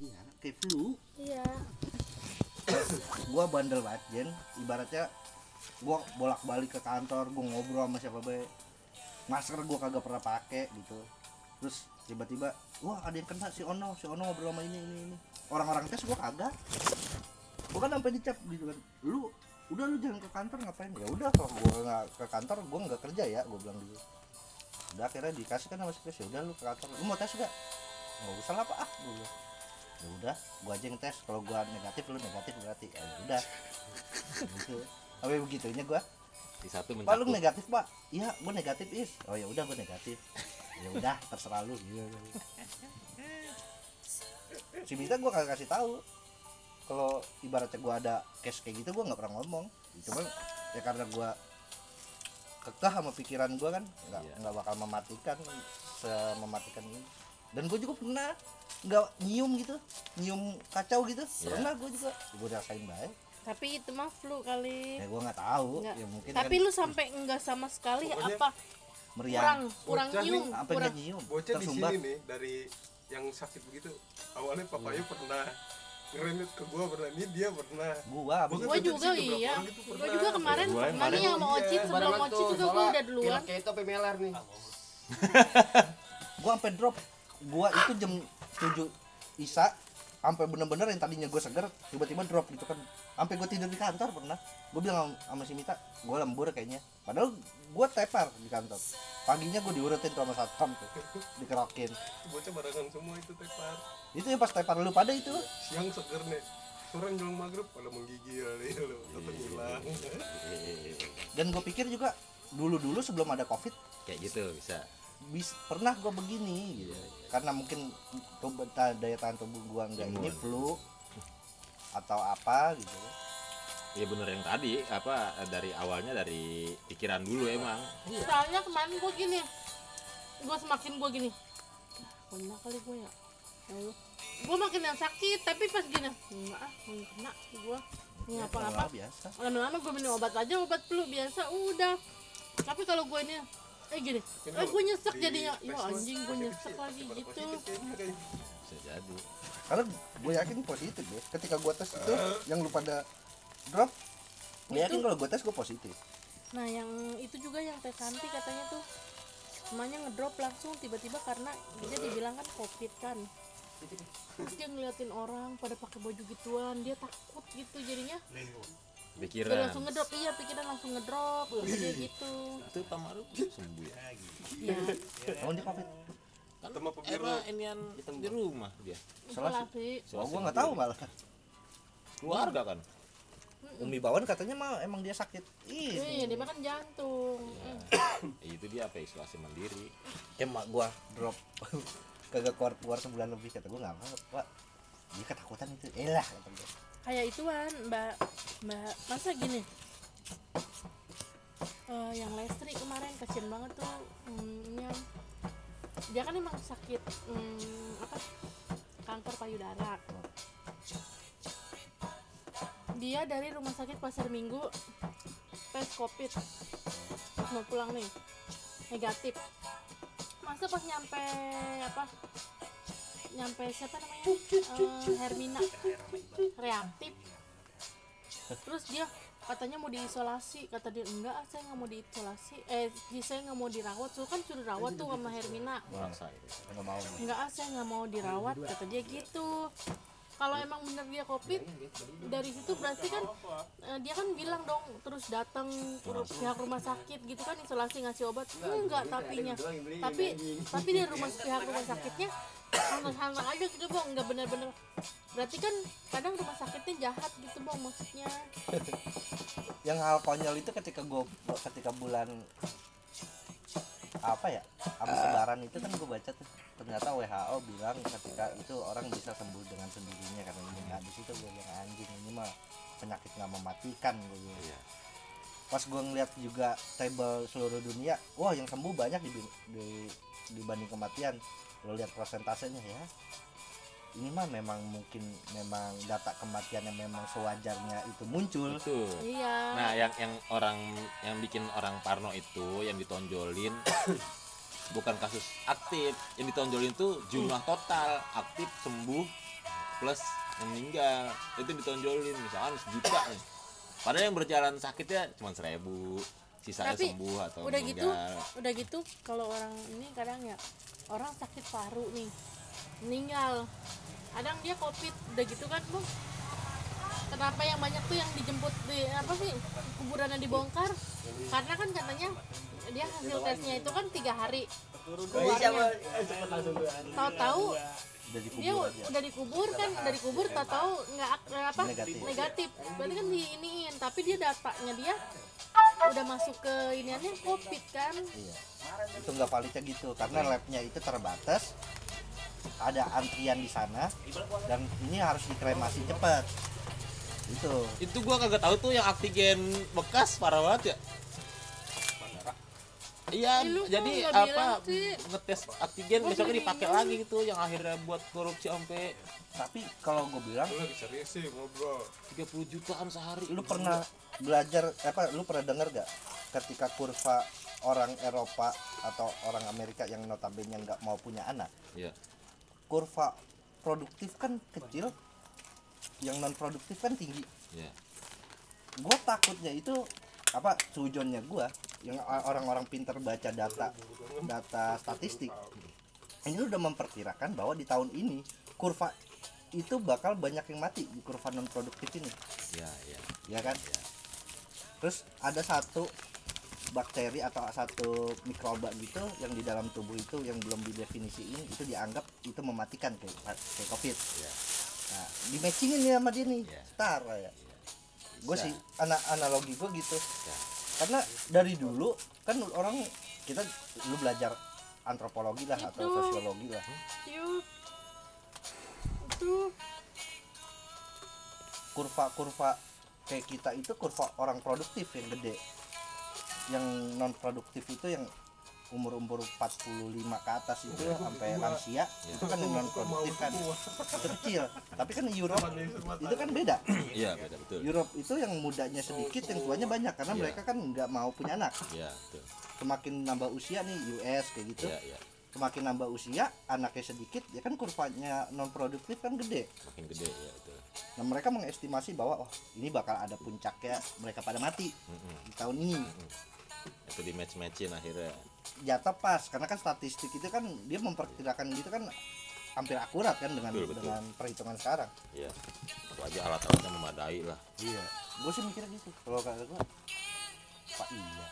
iya kayak flu. Iya. Gua bandel banget Jen. Ibaratnya gua bolak balik ke kantor gua ngobrol sama siapa be. Masker gua kagak pernah pakai gitu. Terus tiba-tiba wah ada yang kena si Ono. Si Ono ngobrol sama ini ini ini. Orang-orang tes gua kagak. Gua kan sampai dicap gitu kan. Lu udah lu jangan ke kantor ngapain? Ya udah kalau gua nggak ke kantor gua nggak kerja ya gua bilang gitu. Udah akhirnya dikasih kan sama si Chris, ya udah lu ke kantor. Lu mau tes gak nggak usah lah pak. Ah. Ya udah gua aja yang tes. Kalau gua negatif lu negatif berarti. Ya udah. Gitu. Tapi begitunya gua. Di satu pak lu mencakup. negatif pak? Iya gua negatif is. Oh ya udah gua negatif. Ya udah terserah lu. Iya, iya. si Mita gua kagak kasih tahu. Kalau ibaratnya gua ada case kayak gitu gua nggak pernah ngomong. Cuma ya karena gua kekeh sama pikiran gua kan nggak Iya. nggak bakal mematikan mematikan ini dan gue juga pernah nggak nyium gitu nyium kacau gitu. Iya. pernah gue juga. Gue rasain baik. Tapi itu mah flu kali. Ya gue nggak tahu. Ya mungkin tapi kan lu sampai enggak sama sekali Pokoknya apa? meriang. Kurang kurang nyium apa kurang. nyium? Bocah di tersumbat. sini nih dari yang sakit begitu. Awalnya papayu pernah ngeremit ke gua pernah. Ini dia pernah. Gua Gua gua juga iya beberapa orang itu gua juga kemarin Gua pernah kemarin- nih sama Ocit sebelum barengan Ocit tuh, juga gua udah duluan. Kayak itu sampai melar nih. Gua sampai drop gua itu jam 7 isa sampai bener-bener yang tadinya gue seger tiba-tiba drop gitu kan. Sampai gue tidur di kantor pernah. Gue bilang sama si Mita gue lembur kayaknya. Padahal gue tepar di kantor. Paginya gue diurutin tuh sama satpam tuh dikerokin. Bocah barengan semua itu tepar. Itu yang pas tepar lu pada itu. Siang seger nih. Sore menjelang maghrib pada menggigil ya lo tetap hilang. dan gue pikir juga dulu-dulu sebelum ada covid kayak gitu bisa bis pernah gue begini gitu. Karena mungkin tubuh daya tahan tubuh gue nggak ini flu atau apa gitu. Ya bener yang tadi apa dari awalnya dari pikiran dulu emang. Soalnya kemarin gua gini gua semakin gua gini "Ah, kena kali gua ya. Gua makin yang sakit tapi pas gini enggak ah kena gua. Nggak apa-apa. Lama-lama biasa. Lama-lama gue minum obat aja obat flu biasa udah. Tapi kalau gue ini eh gini. Ini eh gue nyesek di jadinya. Ya lo anjing gue nyesek lagi gitu. bisa jadi. Karena gue yakin positif ya. Ketika gue tes itu yang lu pada drop gue yakin kalau gue tes gue positif. Nah yang itu juga yang tes anti katanya tuh semuanya ngedrop langsung tiba-tiba karena dia dibilang kan covid kan. Terus dia ngeliatin orang pada pakai baju gituan dia takut gitu jadinya pikiran. Langsung ngedrop. Iya pikiran langsung ngedrop. Dia gitu. Itu Pak Maruf sembuh ya. Ya oh ini covid kan Sama inian di rumah dia? Isolasi oh gue nggak tahu malah. Keluarga kan? Umi Bawan katanya mah emang dia sakit. Iya ini dia makan jantung. Ya, itu dia apa isolasi mandiri. Kayak mak gue drop. Kagak keluar keluar sebulan lebih kata gue nggak pak. Dia ketakutan itu. Eh lah kata gue kayak ituan mbak mbak masa gini? Eh, yang Lestri kemarin kasian banget tuh mm, yang dia kan emang sakit mm, apa kanker payudara. Dia dari rumah sakit pasar minggu tes covid. Mau pulang nih negatif. Masa pas nyampe apa nyampe siapa namanya? Eh, Hermina. Reaktif. Terus dia katanya mau diisolasi. Kata dia enggak ah, saya nggak mau diisolasi. Eh saya nggak mau dirawat. So kan suruh rawat tuh sama Hermina. Enggak ah saya nggak mau dirawat. Kata dia gitu. Kalau emang bener dia covid dari situ berarti kan eh, dia kan bilang dong terus datang ke pihak rumah sakit gitu kan isolasi ngasih obat. Enggak tapinya tapi tapi dari rumah pihak rumah sakitnya santai-santai aja gitu bang nggak bener-bener. Berarti kan kadang rumah sakitnya jahat gitu bang maksudnya. Yang hal konyol itu ketika gue ketika bulan apa ya habis lebaran itu kan gue baca tuh. Ternyata WHO bilang ketika itu orang bisa sembuh dengan sendirinya karena ini nah, di situ gue bilang anjing ini mah penyakit nggak mematikan gue bilang. Iya. pas gue ngeliat juga table seluruh dunia wah yang sembuh banyak di, di dibanding kematian lo lihat persentasenya ya. Ini mah memang mungkin memang data kematian yang memang sewajarnya itu muncul. Betul. Iya. Nah yang yang orang yang bikin orang parno itu yang ditonjolin bukan kasus aktif. Yang ditonjolin tuh jumlah total aktif sembuh plus yang meninggal. Itu ditonjolin misalkan sejuta nih. Padahal yang berjalan sakitnya cuma seribu sisanya Tapi, sembuh atau udah gitu meninggal. udah gitu kalau orang ini kadang ya orang sakit paru nih meninggal. Kadang dia covid udah gitu kan bu? Kenapa yang banyak tuh yang dijemput di apa sih kuburannya dibongkar? Karena kan katanya dia hasil tesnya itu kan tiga hari keluarnya. Tahu-tahu dia udah dikubur kan udah dikubur tahu-tahu nggak ak- apa Negatif. negatif. Berarti kan diiniin tapi dia datanya dia udah masuk ke iniannya covid kan? Iya. Itu nggak validnya gitu karena labnya itu terbatas. Ada antrian di sana dan ini harus dikremasi cepat itu. Itu gua kagak tahu tuh yang antigen bekas parah banget ya Iya, kok jadi apa ngetes antigen Gua besoknya dipakai lagi gitu yang akhirnya buat korupsi sampai tapi kalau gue bilang Lu lagi serius sih ngobrol 30 jutaan sehari. lu pernah belajar apa lu pernah dengar gak ketika kurva orang Eropa atau orang Amerika yang notabene nggak mau punya anak Iya. kurva produktif kan kecil yang non produktif kan tinggi Iya. gue takutnya itu apa sujonnya gue yang orang-orang pinter baca data data statistik ini udah memperkirakan bahwa di tahun ini kurva itu bakal banyak yang mati di kurva non produktif ini Iya, iya. ya kan terus ada satu bakteri atau satu mikroba gitu yang di dalam tubuh itu yang belum didefinisiin itu dianggap itu mematikan kayak kayak covid Iya. nah di matchingin nih sama dia nih Iya. setara ya gue Bisa. sih ana analogi gue gitu Ya. Karena dari dulu kan orang kita lu belajar antropologi lah atau Itu. sosiologi lah. Yuk itu. Kurva-kurva kayak kita itu kurva orang produktif yang gede. Yang non produktif itu yang umur-umur 45 ke atas itu sampai lansia itu kan yang non produktif kan itu kecil tapi kan Europe itu kan beda Iya, beda betul. Europe itu yang mudanya sedikit yang tuanya banyak karena Iya. mereka kan nggak mau punya anak Iya, betul. semakin nambah usia nih US kayak gitu Iya, iya. semakin nambah usia anaknya sedikit ya kan kurvanya non produktif kan gede Makin gede ya betul. nah mereka mengestimasi bahwa oh ini bakal ada puncaknya mereka pada mati Mm-mm. di tahun ini Itu di match-matchin akhirnya. Jatah pas karena kan statistik itu kan dia memperkirakan gitu kan hampir akurat kan dengan Betul, betul. dengan perhitungan sekarang. Iya. Apalagi alat-alatnya memadai lah. iya. Gue sih mikirnya gitu. Kalau kata gue pak iya.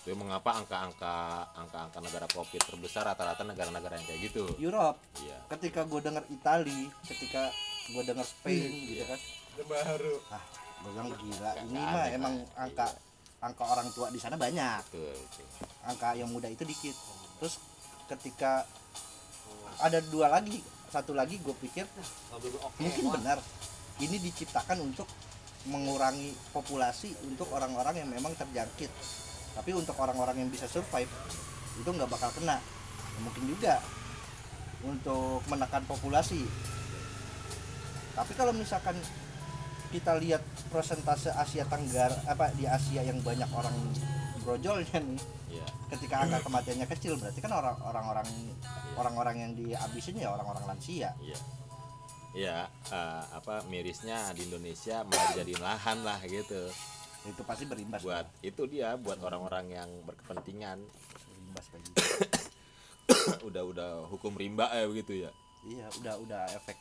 Itu mengapa angka-angka angka-angka negara covid terbesar rata-rata negara-negara yang kayak gitu. Europe. Iya. ketika gue dengar Itali ketika gue dengar Spain gitu kan. Udah baru. Ah gue bilang gila ini mah emang angka angka orang tua di sana banyak. Betul, betul. angka yang muda itu dikit. Terus ketika ada dua lagi satu lagi gue pikir mungkin benar. Ini diciptakan untuk mengurangi populasi untuk orang-orang yang memang terjangkit. Tapi untuk orang-orang yang bisa survive itu nggak bakal kena. Ya, mungkin juga untuk menekan populasi. Tapi kalau misalkan kita lihat persentase Asia Tenggara apa di Asia yang banyak orang brojolnya nih Iya. ketika angka kematiannya kecil berarti kan orang orang-orang orang-orang yang dihabisin ya orang-orang lansia Iya. Iya, eh, apa mirisnya di Indonesia malah dijadiin lahan lah gitu. itu pasti berimbas Buat itu dia buat orang-orang yang berkepentingan berimbas kayak gitu udah udah hukum rimba ya begitu ya. iya udah udah efek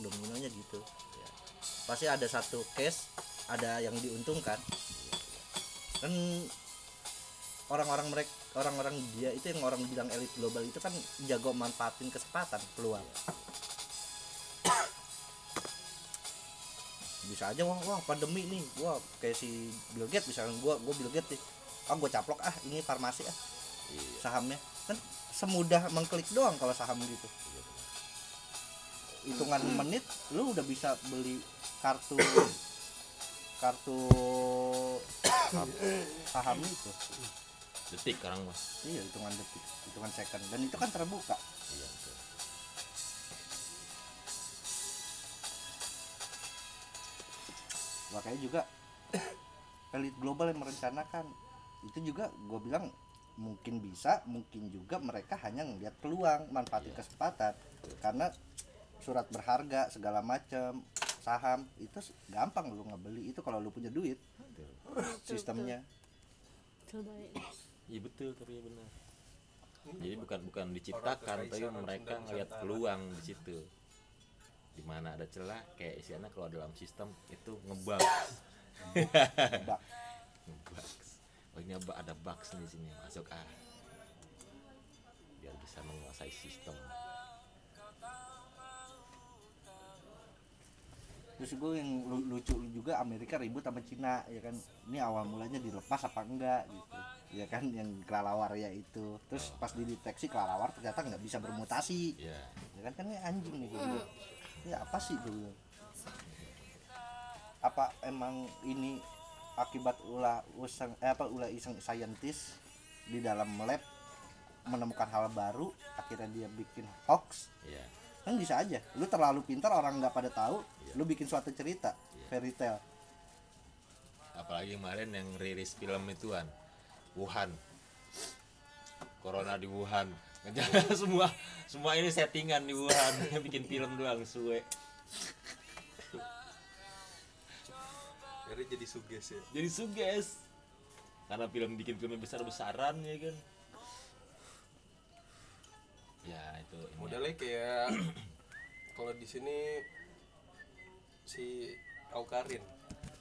dominonya gitu Iya. pasti ada satu case ada yang diuntungkan. Kan orang-orang mereka orang-orang dia itu yang orang bilang elit global itu kan jago manfaatin kesempatan peluang. Bisa aja wah, wah pandemi nih. Wah kayak si Bill Gates misalnya gua gua Bill Gates nih. Ah gua caplok ah ini farmasi ah Iya. sahamnya. Kan semudah mengklik doang kalau saham gitu. Hitungan menit lu udah bisa beli kartu kartu saham itu Detik sekarang mas. iya hitungan detik hitungan second dan itu kan terbuka Iya betul. makanya juga elit global yang merencanakan itu juga gue bilang mungkin bisa mungkin juga mereka hanya ngelihat peluang manfaatin Iya. kesempatan karena surat berharga segala macam saham itu gampang lu ngebeli itu kalau lu punya duit. Sistemnya. Betul baik. iya betul tapi benar. Hmm. jadi bukan bukan diciptakan tapi mereka ngeliat peluang di situ. Di mana ada celah kayak istilahnya kalau dalam sistem itu ngebug Bak. ngebugs oh ini ada- ada bugs nih sini masuk ah. Biar bisa menguasai sistem terus gue yang lu- lucu juga Amerika ribut sama Cina ya kan? Ini awal mulanya dilepas apa enggak gitu. Ya kan yang kelelawar ya itu. Terus pas dideteksi kelelawar ternyata nggak bisa bermutasi. Ya ya kan kan ini anjing nih gue bilang. ya apa sih gue apa emang ini akibat ulah usang eh, apa ulah iseng saintis di dalam lab menemukan hal baru akhirnya dia bikin hoax? Ya kan bisa aja. Lu terlalu pintar orang nggak pada tahu Iya. lu bikin suatu cerita Iya. fairy tale. Apalagi kemarin yang rilis film ituan Wuhan. Corona di Wuhan. Ngejar semua semua ini settingan di Wuhan. Bikin film doang suwe. Jadi jadi suges ya. jadi suges karena film bikin film besar besaran ya kan Modelnya kayak kalau di sini si Aukarin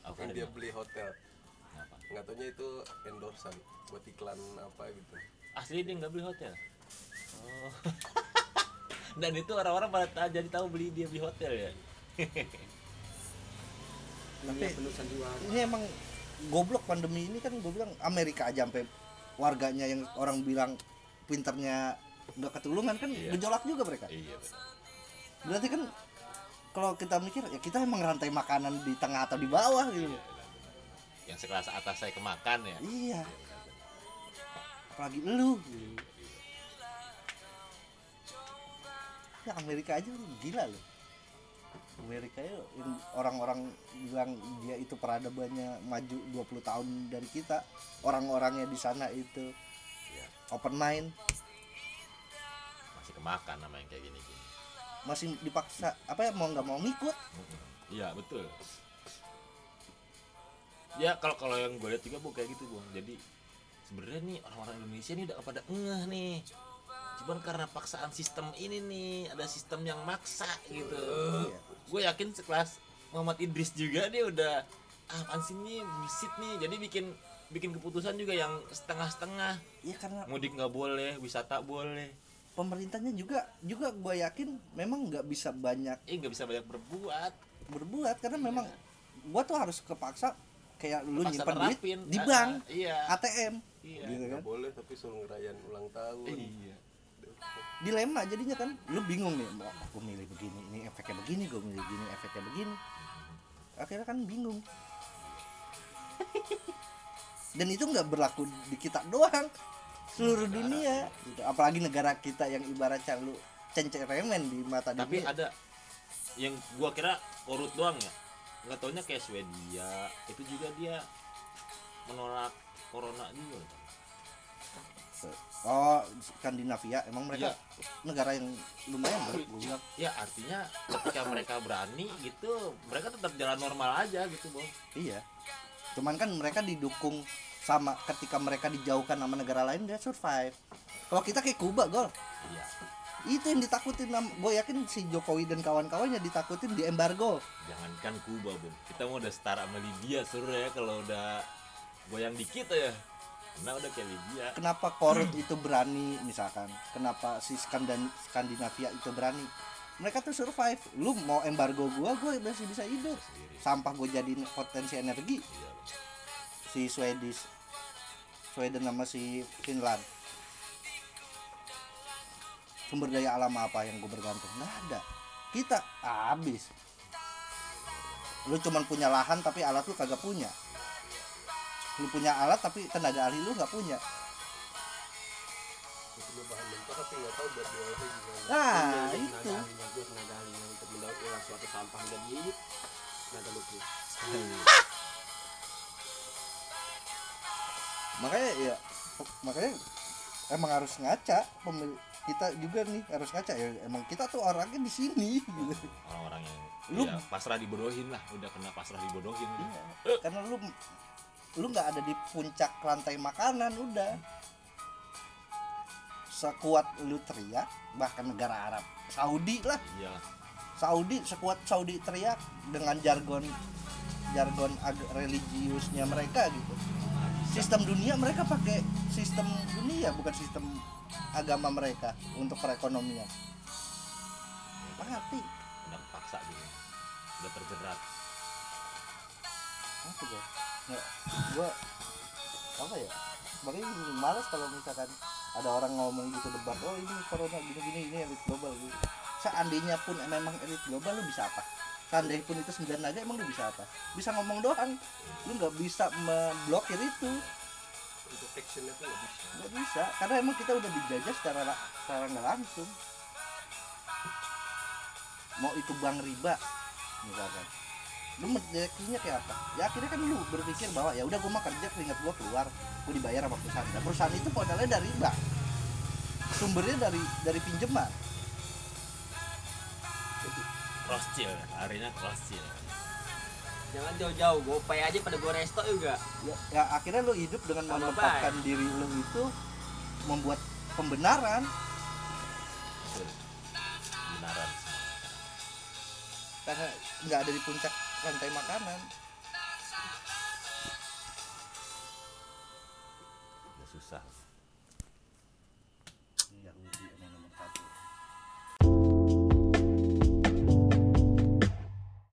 Aukarin yang dia beli hotel. Kenapa? nggak taunya itu endorsan buat iklan apa gitu. Asli dia nggak beli hotel? Oh. dan itu orang-orang pada jadi tahu beli dia beli hotel ya? Tapi ini emang goblok pandemi ini kan gue bilang Amerika aja sampai warganya yang orang bilang pinternya nggak ketulungan kan Iya. gejolak juga mereka. Iya betul. berarti kan kalau kita mikir ya kita emang rantai makanan di tengah atau di bawah gitu. Iya, yang sekelas atas saya kemakan ya. Iya. Iya, apalagi lu. Gitu. ya Amerika aja lu gila loh Amerika ya orang-orang bilang dia itu peradabannya maju 20 tahun dari kita. Orang-orangnya di sana itu Iya. open mind masih kemakan nama yang kayak gini gini masih dipaksa apa ya mau nggak mau ngikut. Iya betul. Ya kalau kalau yang gue lihat juga bu kayak gitu bung jadi sebenarnya nih orang-orang Indonesia nih udah pada ngeh nih. Cuman karena paksaan sistem ini nih ada sistem yang maksa gitu. Iya. gue yakin sekelas Muhammad Idris juga dia udah ah apaan sih nih bullshit nih. Jadi bikin bikin keputusan juga yang setengah-setengah. Ya karena mudik nggak boleh wisata boleh pemerintahnya juga juga gue yakin memang nggak bisa banyak eh nggak bisa banyak berbuat. berbuat karena memang gua tuh harus kepaksa kayak lu nyimpan duit di bank iya. ATM iya. gitu kan. Nggak boleh tapi suruh ngerayain ulang tahun. Iya. Dilema jadinya kan lu bingung nih mau aku milih begini ini efeknya begini gue milih begini efeknya begini. Akhirnya kan bingung. Dan itu nggak berlaku di kita doang seluruh dunia. Gitu. apalagi negara kita yang ibaratnya lu cenceremen di mata tapi dunia ada yang gua kira korut doang ya. Nggak taunya kayak Swedia. Itu juga dia menolak corona juga. Oh Skandinavia. Emang mereka Iya. negara yang lumayan bilang. Ya artinya ketika mereka berani gitu mereka tetap jalan normal aja gitu bang Iya. Cuman kan mereka didukung sama ketika mereka dijauhkan sama negara lain dia survive. Kalau kita kayak Kuba, gol. iya Itu yang ditakutin gue yakin si Jokowi dan kawan-kawannya ditakutin di embargo. jangankan Kuba bung kita mau udah setara sama Libya suruh ya kalau udah goyang dikit ya nah udah kayak Libya Kenapa Korut itu berani misalkan? Kenapa si Skandan Skandinavia itu berani? Mereka tuh survive. Lu mau embargo gua, gua masih bisa hidup. Sampah gue jadiin potensi energi. iya. Si Swedish Sweden sama si Finland. Sumber daya alam apa yang gue bergantung? Nggak ada. Kita habis. Lu cuman punya lahan tapi alat lu kagak punya. Lu punya alat tapi tenaga ahli lu nggak punya. Punya bahan mentah tapi nggak tahu buat diolahnya gimana nah Iya, itu. tenaga ahlinya gue tenaga ahlinya untuk mendaur ulang suatu sampah jadi tenaga lukis makanya ya makanya emang harus ngaca pemilih kita juga nih harus ngaca ya emang kita tuh orangnya di sini gitu. orang-orang yang Lu- ya, pasrah dibodohin lah udah kena pasrah dibodohin Iya. karena lu lu nggak ada di puncak rantai makanan udah sekuat lu teriak bahkan negara Arab Saudi lah iya Saudi sekuat Saudi teriak dengan jargon jargon ag- religiusnya mereka gitu sistem dunia mereka pakai sistem dunia bukan sistem agama mereka untuk perekonomian. Apa ngerti udah paksa gitu udah terjerat. Apa gua? Nggak gua apa ya? Makanya malas kalau misalkan ada orang ngomong gitu debat oh ini corona gini gini ini elit global. Gitu seandainya pun memang elit global lu bisa apa seandainya pun itu sembilan naga emang lu bisa apa? Bisa ngomong doang. Lu nggak bisa memblokir itu. Untuk actionnya tuh nggak bisa. Nggak bisa karena emang kita udah dijajah secara secara nggak langsung. Mau itu bank riba misalkan. Lu mendekinya kayak apa? Ya akhirnya kan lu berpikir bahwa ya udah gue mah kerja keringat gue keluar. Gue dibayar sama perusahaan. Dan perusahaan itu modalnya dari riba sumbernya dari dari pinjaman Rothschild larinya ke Rothschild jangan jauh-jauh gopay aja pada gua resto juga. Ya, ya akhirnya lu hidup dengan Sama menempatkan diri lu itu membuat pembenaran. Betul. Benaran karena nggak ada di puncak rantai makanan